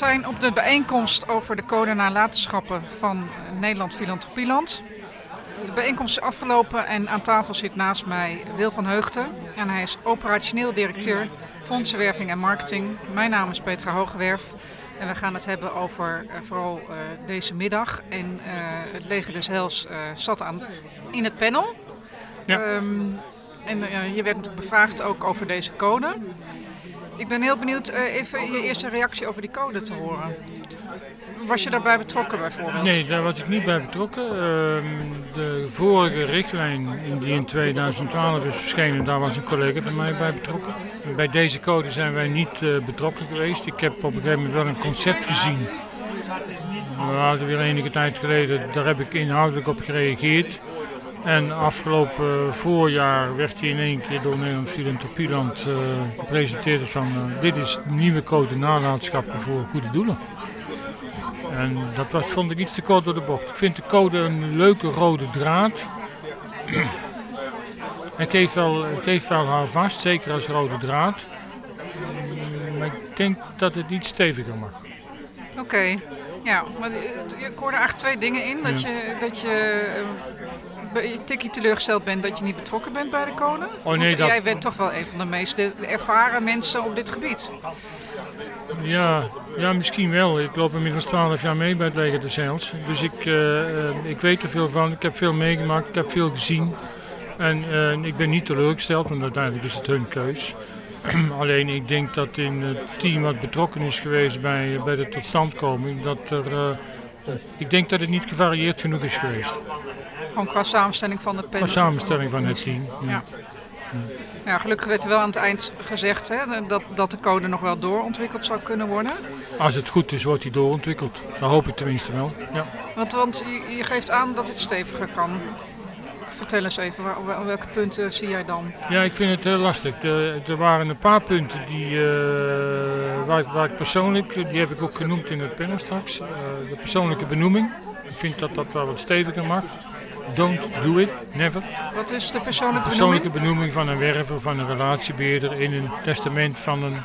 Zijn op de bijeenkomst over de code nalatenschappen van Nederland Filantropieland. De bijeenkomst is afgelopen en aan tafel zit naast mij Wil van Heugten. En hij is operationeel directeur fondsenwerving en marketing. Mijn naam is Petra Hogewerf. En we gaan het hebben over uh, vooral uh, deze middag. En uh, het leger des Hels zat aan, in het panel. Ja. Um, en je werd natuurlijk bevraagd ook over deze code. Ik ben heel benieuwd even je eerste reactie over die code te horen. Was je daarbij betrokken bijvoorbeeld? Nee, daar was ik niet bij betrokken. Uh, de vorige richtlijn die in 2012 is verschenen, daar was een collega van mij bij betrokken. Bij deze code zijn wij niet uh, betrokken geweest. Ik heb op een gegeven moment wel een concept gezien. We hadden weer enige tijd geleden, daar heb ik inhoudelijk op gereageerd. En afgelopen voorjaar werd hij in één keer door Nederland Filantropieland uh, gepresenteerd van uh, dit is nieuwe code nalatenschappen voor goede doelen. En dat was, vond ik iets te kort door de bocht. Ik vind de code een leuke rode draad. ik geef wel, wel haar vast, zeker als rode draad. Maar ik denk dat het iets steviger mag. Oké, ja, maar ik hoorde eigenlijk twee dingen in. Dat je, dat je tikkie teleurgesteld bent dat je niet betrokken bent bij de code. Oh, nee, dat... jij bent toch wel een van de meest ervaren mensen op dit gebied. Ja, ja, misschien wel. Ik loop inmiddels 12 jaar mee bij het leger de Zeils. Dus ik, uh, ik weet er veel van. Ik heb veel meegemaakt. Ik heb veel gezien. En uh, ik ben niet teleurgesteld, want uiteindelijk is het hun keus. Alleen ik denk dat in het team wat betrokken is geweest bij, bij de totstandkoming, dat er, uh, ik denk dat het niet gevarieerd genoeg is geweest. Gewoon qua samenstelling van de panel? Qua samenstelling van het team, ja. ja. Ja, gelukkig werd er wel aan het eind gezegd hè, dat, dat de code nog wel doorontwikkeld zou kunnen worden. Als het goed is, wordt die doorontwikkeld. Dat hoop ik tenminste wel. Ja. Want, want je, je geeft aan dat het steviger kan. Vertel eens even, waar, welke punten zie jij dan? Ja, ik vind het heel lastig. Er, er waren een paar punten die, uh, waar, waar, ik persoonlijk, die heb ik ook genoemd in het panel straks. Uh, de persoonlijke benoeming. Ik vind dat dat wel wat steviger mag. Don't do it, never. Wat is de persoonlijke, de persoonlijke benoeming? van een werver, van een relatiebeheerder in een testament van een,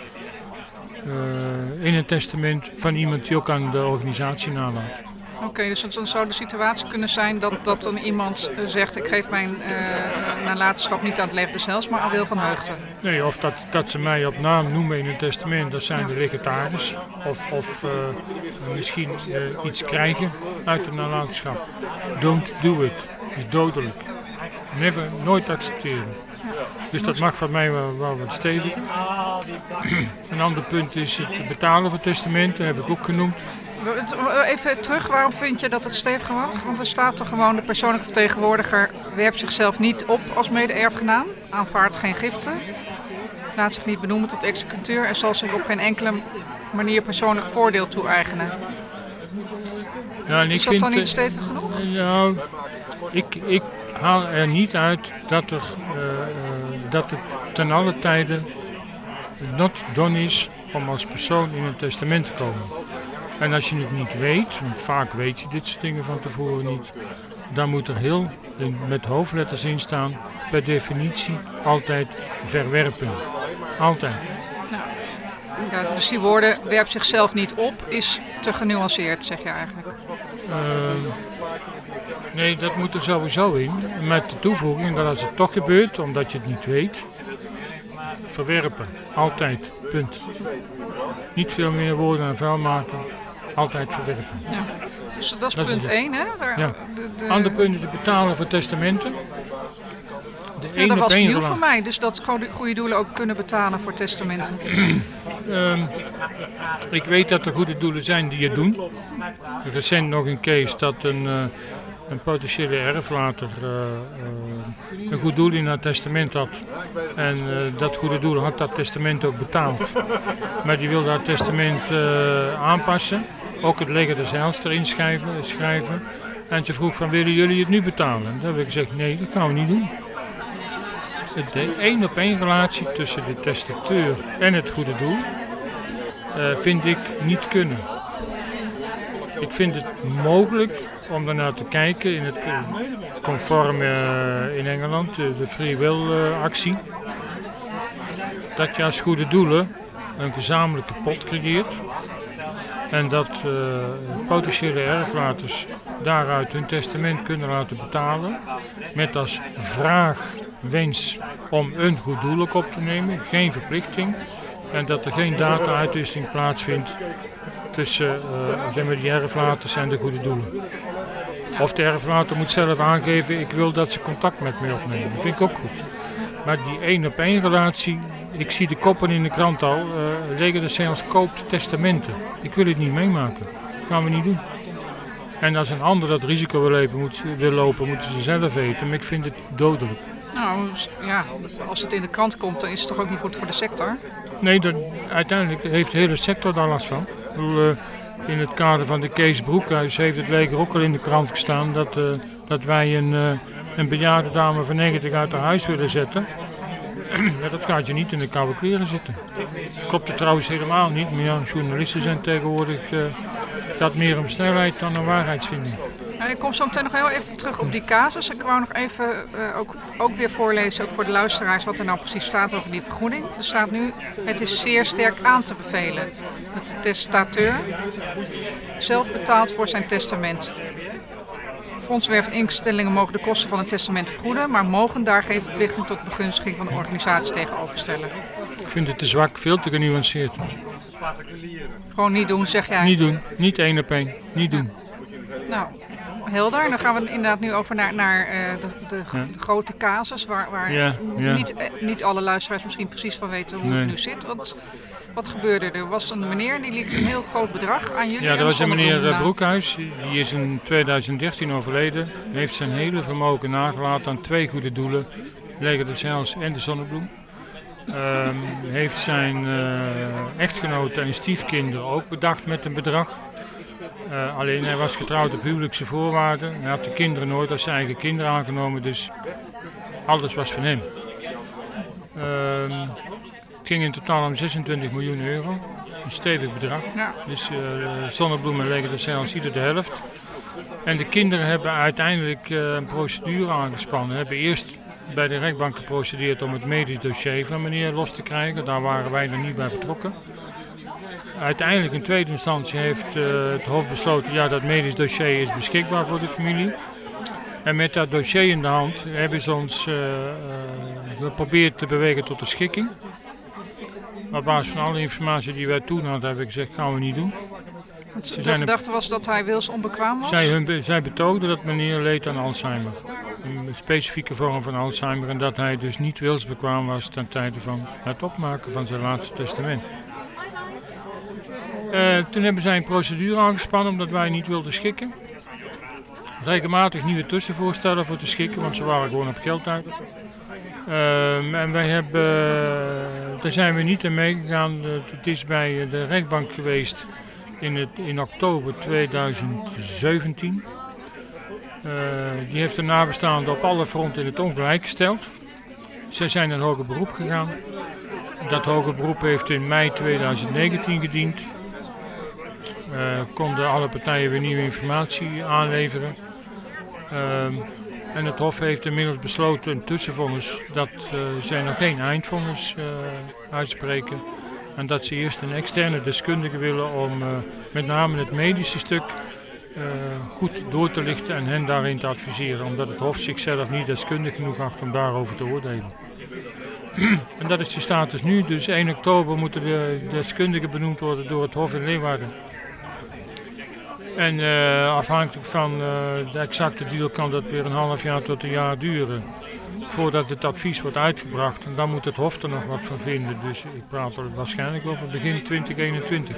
uh, in een testament van iemand die ook aan de organisatie nalaat. Oké, dus dan zou de situatie kunnen zijn dat, dat dan iemand uh, zegt: Ik geef mijn uh, nalatenschap niet aan het leger des maar aan Wil van Heugten. Nee, of dat, dat ze mij op naam noemen in een testament, dat zijn ja. de legataris. Of, of uh, misschien iets krijgen uit de nalatenschap. Don't do it, is dodelijk. Never, nooit accepteren. Dus dat mag van mij wel, wel wat stevig. een ander punt is het betalen van testamenten, heb ik ook genoemd. Even terug, waarom vind je dat het stevig mag? Want er staat toch gewoon de persoonlijke vertegenwoordiger werpt zichzelf niet op als mede-erfgenaam, aanvaardt geen giften, laat zich niet benoemen tot executeur en zal zich op geen enkele manier persoonlijk voordeel toe-eigenen. Ja, is dat vind, dan niet stevig genoeg? Nou, ik, ik haal er niet uit dat, er, uh, dat het ten alle tijden not done is om als persoon in een testament te komen. En als je het niet weet, want vaak weet je dit soort dingen van tevoren niet, dan moet er heel in, met hoofdletters in staan, per definitie altijd verwerpen. Altijd. Ja, dus die woorden werpt zichzelf niet op is te genuanceerd, zeg je eigenlijk? Uh, nee, dat moet er sowieso in. Met de toevoeging dat als het toch gebeurt, omdat je het niet weet, verwerpen. Altijd. Punt. Niet veel meer woorden aan vuil maken altijd verwerpen. Ja. Dus dat is punt 1, hè? Waar ja. de, de... Ander punt is het betalen voor testamenten. De ja, dat was nieuw voor mij, dus dat goede doelen ook kunnen betalen voor testamenten. um, ik weet dat er goede doelen zijn die het doen. Recent nog een case dat een, uh, een potentiële erflater uh, uh, een goed doel in haar testament had. En dat goede doel had dat testament ook betaald. Maar die wilde dat testament aanpassen ook het leger zeils erin schrijven, schrijven. En ze vroeg van willen jullie het nu betalen? En dan heb ik gezegd nee, dat gaan we niet doen. De één op één relatie tussen de testateur en het goede doel uh, vind ik niet kunnen. Ik vind het mogelijk om daarnaar te kijken in het conform uh, in Engeland, de, de free will uh, actie. Dat je als goede doelen een gezamenlijke pot creëert En dat uh, potentiële erflaters daaruit hun testament kunnen laten betalen. Met als vraag, wens om een goed doel op te nemen, geen verplichting. En dat er geen data-uitwisseling plaatsvindt tussen uh, zeg maar die erflaters en de goede doelen. Of de erflater moet zelf aangeven, ik wil dat ze contact met mij opnemen. Dat vind ik ook goed. Maar die één op één relatie, ik zie de koppen in de krant al, uh, Leger de Sales koopt testamenten. Ik wil het niet meemaken. Dat gaan we niet doen. En als een ander dat risico wil lopen, moet, wil lopen, moeten ze zelf weten. Maar ik vind het dodelijk. Nou ja, als het in de krant komt, dan is het toch ook niet goed voor de sector? Nee, dat, uiteindelijk heeft de hele sector daar last van. Ik bedoel, uh, in het kader van de Kees Broekhuis heeft het leger ook al in de krant gestaan dat, uh, dat wij een, uh, een bejaarde dame van 90 uit haar huis willen zetten. dat gaat je niet in de koude kleren zitten. Klopt het trouwens helemaal niet, maar ja, journalisten zijn tegenwoordig gaat meer om snelheid dan om waarheidsvinding. Nou, ik kom zo meteen nog heel even terug op die casus. Ik wou nog even uh, ook, ook weer voorlezen, ook voor de luisteraars, wat er nou precies staat over die vergoeding. Er staat nu, het is zeer sterk aan te bevelen dat de testateur zelf betaalt voor zijn testament. Fondswerf en instellingen mogen de kosten van het testament vergoeden, maar mogen daar geen verplichting tot begunstiging van de organisatie tegenover stellen. Ik vind het te zwak, veel te genuanceerd. Gewoon niet doen, zeg jij? Niet doen, niet één op één, niet doen. Nou, helder. Dan gaan we inderdaad nu over naar, naar uh, de, de, ja. de, grote casus, waar, waar ja, ja. Niet, niet alle luisteraars misschien precies van weten hoe nee. het nu zit. Want, wat gebeurde er? Er was een meneer die liet een heel groot bedrag aan jullie. Ja, dat was een meneer uh, Broekhuis. Die is in 2013 overleden. Heeft zijn hele vermogen nagelaten aan twee goede doelen. Leger de Zeils en de Zonnebloem. Um, heeft zijn uh, echtgenote en stiefkinderen ook bedacht met een bedrag. Uh, alleen hij was getrouwd op huwelijkse voorwaarden. Hij had de kinderen nooit als zijn eigen kinderen aangenomen, dus alles was van hem. Uh, het ging in totaal om 26 miljoen euro. Een stevig bedrag. Ja. Dus uh, zonnebloemen leggen de zelfs ieder de helft. En de kinderen hebben uiteindelijk uh, een procedure aangespannen. Hebben eerst bij de rechtbank geprocedeerd om het medisch dossier van meneer los te krijgen. Daar waren wij nog niet bij betrokken. Uiteindelijk in tweede instantie heeft uh, het Hof besloten, ja dat medisch dossier is beschikbaar voor de familie. En met dat dossier in de hand hebben ze ons uh, geprobeerd te bewegen tot een schikking. Op basis van alle informatie die wij toen hadden, heb ik gezegd, gaan we niet doen. Ze de gedachte was dat hij wils onbekwaam was? Zij, hun, zij betoogden dat meneer leed aan Alzheimer. Een specifieke vorm van Alzheimer. En dat hij dus niet wilsbekwaam was ten tijde van het opmaken van zijn laatste testament. Uh, toen hebben zij een procedure aangespannen omdat wij niet wilden schikken. Regelmatig nieuwe tussenvoorstellen voor te schikken, want ze waren gewoon op geld uit. Uh, en wij hebben, uh, daar zijn we niet in meegegaan. het is bij de rechtbank geweest in, het, in oktober 2017. die heeft de nabestaanden op alle fronten in het ongelijk gesteld. Zij zijn in hoger beroep gegaan. Dat hoger beroep heeft in mei 2019 gediend. Uh, konden alle partijen weer nieuwe informatie aanleveren. Uh, en het Hof heeft inmiddels besloten een tussenvonnis dat uh, zij nog geen eindvonnis uh, uitspreken. En dat ze eerst een externe deskundige willen om met name het medische stuk goed door te lichten en hen daarin te adviseren. Omdat het Hof zichzelf niet deskundig genoeg acht om daarover te oordelen. en dat is de status nu. Dus 1 oktober moeten de deskundigen benoemd worden door het Hof in Leeuwarden. En uh, afhankelijk van uh, de exacte deal kan dat weer een half jaar tot een jaar duren. Voordat het advies wordt uitgebracht. En dan moet het Hof er nog wat van vinden. Dus ik praat er waarschijnlijk over begin 2021.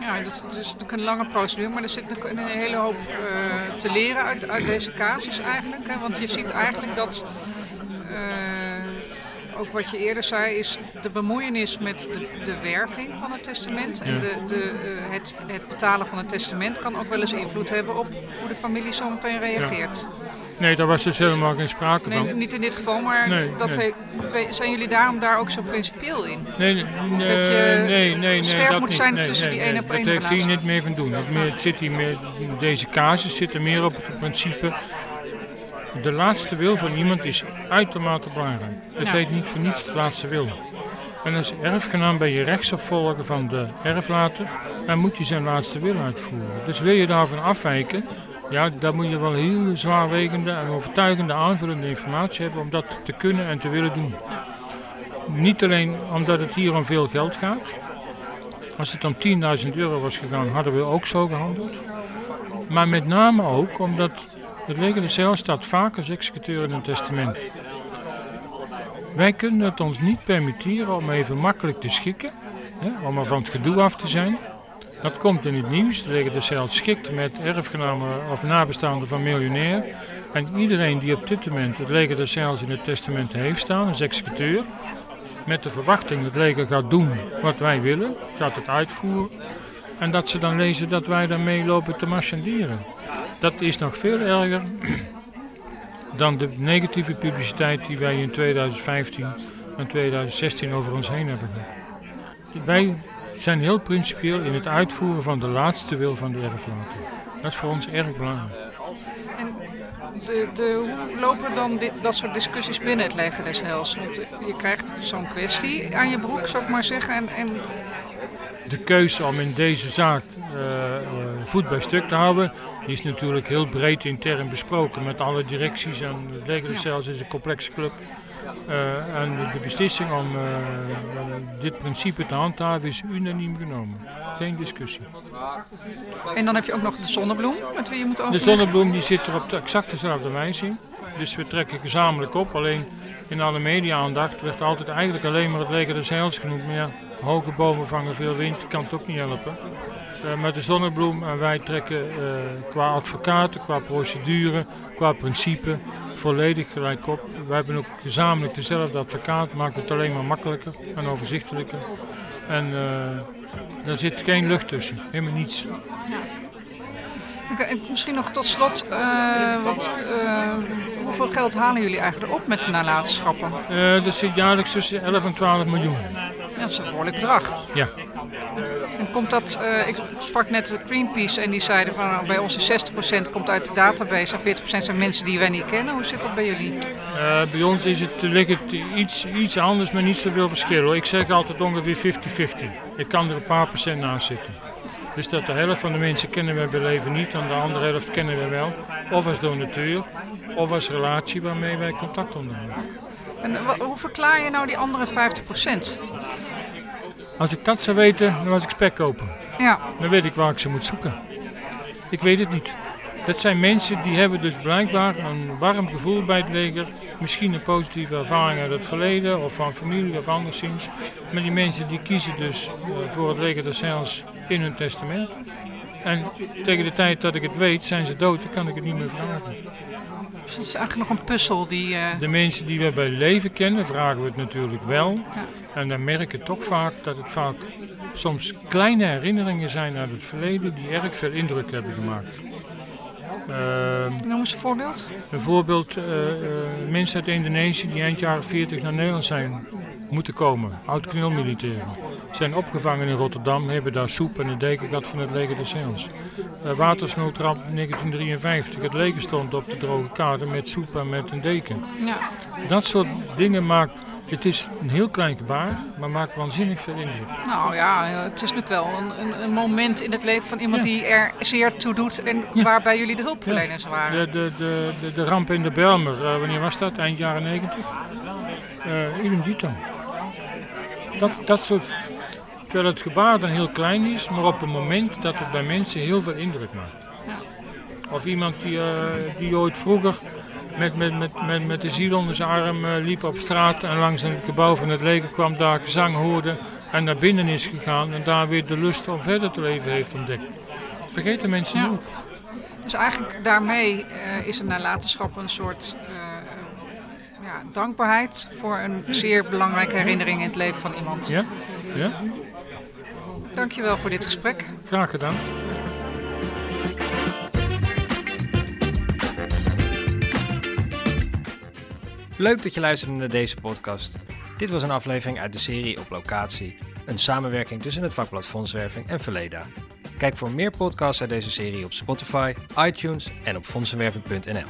Ja, dat is natuurlijk een lange procedure, maar er zit een hele hoop uh, te leren uit, uit, deze casus eigenlijk. Hè? Want je ziet eigenlijk dat ook wat je eerder zei, is de bemoeienis met de, de werving van het testament. En de, de, uh, het, het, betalen van het testament kan ook wel eens invloed hebben op hoe de familie zo meteen reageert. Ja. Nee, daar was dus helemaal geen sprake nee, van. Niet in dit geval, maar nee, dat nee. He, zijn jullie daarom daar ook zo principieel in? Nee, nee, dat je nee, nee, scherp dat moet niet. zijn tussen die één op één Dat heeft hier niet meer van doen. Het zit hier meer, deze casus zit er meer op het principe de laatste wil van iemand is uitermate belangrijk. Het heet niet voor niets de laatste wil. En als erfgenaam ben je rechtsopvolger van de erflater en moet je zijn laatste wil uitvoeren. Dus wil je daarvan afwijken, ja, dan moet je wel heel zwaarwegende en overtuigende aanvullende informatie hebben om dat te kunnen en te willen doen. Niet alleen omdat het hier om veel geld gaat. Als het om 10.000 euro was gegaan, hadden we ook zo gehandeld. Maar met name ook omdat de cel staat vaak als executeur in een testament. Wij kunnen het ons niet permitteren om even makkelijk te schikken, hè, om er van het gedoe af te zijn. Dat komt in het nieuws. De cel schikt met erfgenamen of nabestaanden van miljonair. En iedereen die op dit moment het leger de cels in het testament heeft staan, is executeur. Met de verwachting dat het leger gaat doen wat wij willen, gaat het uitvoeren. En dat ze dan lezen dat wij daarmee lopen te marchanderen. Dat is nog veel erger dan de negatieve publiciteit die wij in 2015 en 2016 over ons heen hebben gehad. Wij zijn heel principieel in het uitvoeren van de laatste wil van de erflater. Dat is voor ons erg belangrijk. En de, de, hoe lopen dan dit, dat soort discussies binnen het leger des Heils? Want je krijgt zo'n kwestie aan je broek, zou ik maar zeggen. En, en... De keuze om in deze zaak uh, voet bij stuk te houden, die is natuurlijk heel breed intern besproken met alle directies. En het leger des Heils is een complexe club. Uh, en de, de, beslissing om uh, dit principe te handhaven is unaniem genomen. Geen discussie. En dan heb je ook nog de zonnebloem met wie je moet overleggen? De zonnebloem die zit er op de exact dezelfde wijze in. Dus we trekken gezamenlijk op. Alleen in alle media-aandacht werd altijd eigenlijk alleen maar het leger des Heils genoemd. Maar ja, hoge bomen vangen veel wind, kan het ook niet helpen. Uh, met de zonnebloem en wij trekken uh, qua advocaten, qua procedure, qua principe volledig gelijk op. We hebben ook gezamenlijk dezelfde advocaat, maakt het alleen maar makkelijker en overzichtelijker. En uh, daar zit geen lucht tussen, helemaal niets. Okay, misschien nog tot slot, uh, wat, uh, hoeveel geld halen jullie eigenlijk op met de nalatenschappen? Uh, dat zit jaarlijks tussen 11 en 12 miljoen. Ja, dat is een behoorlijk bedrag. Ja. En komt dat, ik sprak net Greenpeace en die zeiden van nou, bij ons is 60% komt uit de database en 40% zijn mensen die wij niet kennen. Hoe zit dat bij jullie? bij ons is het, ligt het iets, iets anders, maar niet zoveel verschil. Hoor. Ik zeg altijd ongeveer 50-50. Ik kan er een paar procent naast zitten. Dus dat de helft van de mensen kennen wij bij leven niet, en de andere helft kennen wij wel. Of als donateur, of als relatie waarmee wij contact onderhouden. En hoe verklaar je nou die andere 50 Als ik dat zou weten, dan was ik spek kopen. Ja. Dan weet ik waar ik ze moet zoeken. Ik weet het niet. Dat zijn mensen die hebben dus blijkbaar een warm gevoel bij het leger. Misschien een positieve ervaring uit het verleden of van familie of anderszins. Maar die mensen die kiezen dus uh, voor het leger des Heils in hun testament. En tegen de tijd dat ik het weet, zijn ze dood, dan kan ik het niet meer vragen. Dus het is eigenlijk nog een puzzel die... Uh... De mensen die we bij leven kennen, vragen we het natuurlijk wel. Ja. En dan merk je toch vaak dat het vaak soms kleine herinneringen zijn uit het verleden die erg veel indruk hebben gemaakt. Uh, Noem eens een voorbeeld. Een voorbeeld, uh, uh, mensen uit Indonesië die eind jaren 40 naar Nederland zijn moeten komen. Oud-knilmilitairen. Zijn opgevangen in Rotterdam, hebben daar soep en een deken gehad van het leger des Heils. Uh, watersnoodramp 1953. Het leger stond op de droge kade met soep en met een deken. Ja. Dat soort dingen maakt het is een heel klein gebaar, maar maakt waanzinnig veel indruk. Nou ja, het is natuurlijk wel een, een, een moment in het leven van iemand ja. die er zeer toe doet en ja. waarbij jullie de hulpverleners waren. De, de, de, de, de ramp in de Belmer, uh, wanneer was dat? Eind jaren 90? Uh, idem dito. Dat, dat soort... Terwijl het gebaar dan heel klein is, maar op een moment dat het bij mensen heel veel indruk maakt. Of iemand die, uh, die ooit vroeger met, met, met, met, met de ziel onder zijn arm uh, liep op straat en langs het gebouw van het leger kwam, daar gezang hoorde en naar binnen is gegaan en daar weer de lust om verder te leven heeft ontdekt. Dat vergeten mensen ja. ook. Dus eigenlijk daarmee uh, is een nalatenschap een soort uh, ja, dankbaarheid voor een zeer belangrijke herinnering in het leven van iemand. Ja, ja. Dankjewel voor dit gesprek. Graag gedaan. Leuk dat je luisterde naar deze podcast. Dit was een aflevering uit de serie Op Locatie, een samenwerking tussen het vakblad Fondswerving en Verleda. Kijk voor meer podcasts uit deze serie op Spotify, iTunes en op fondsenwerving.nl.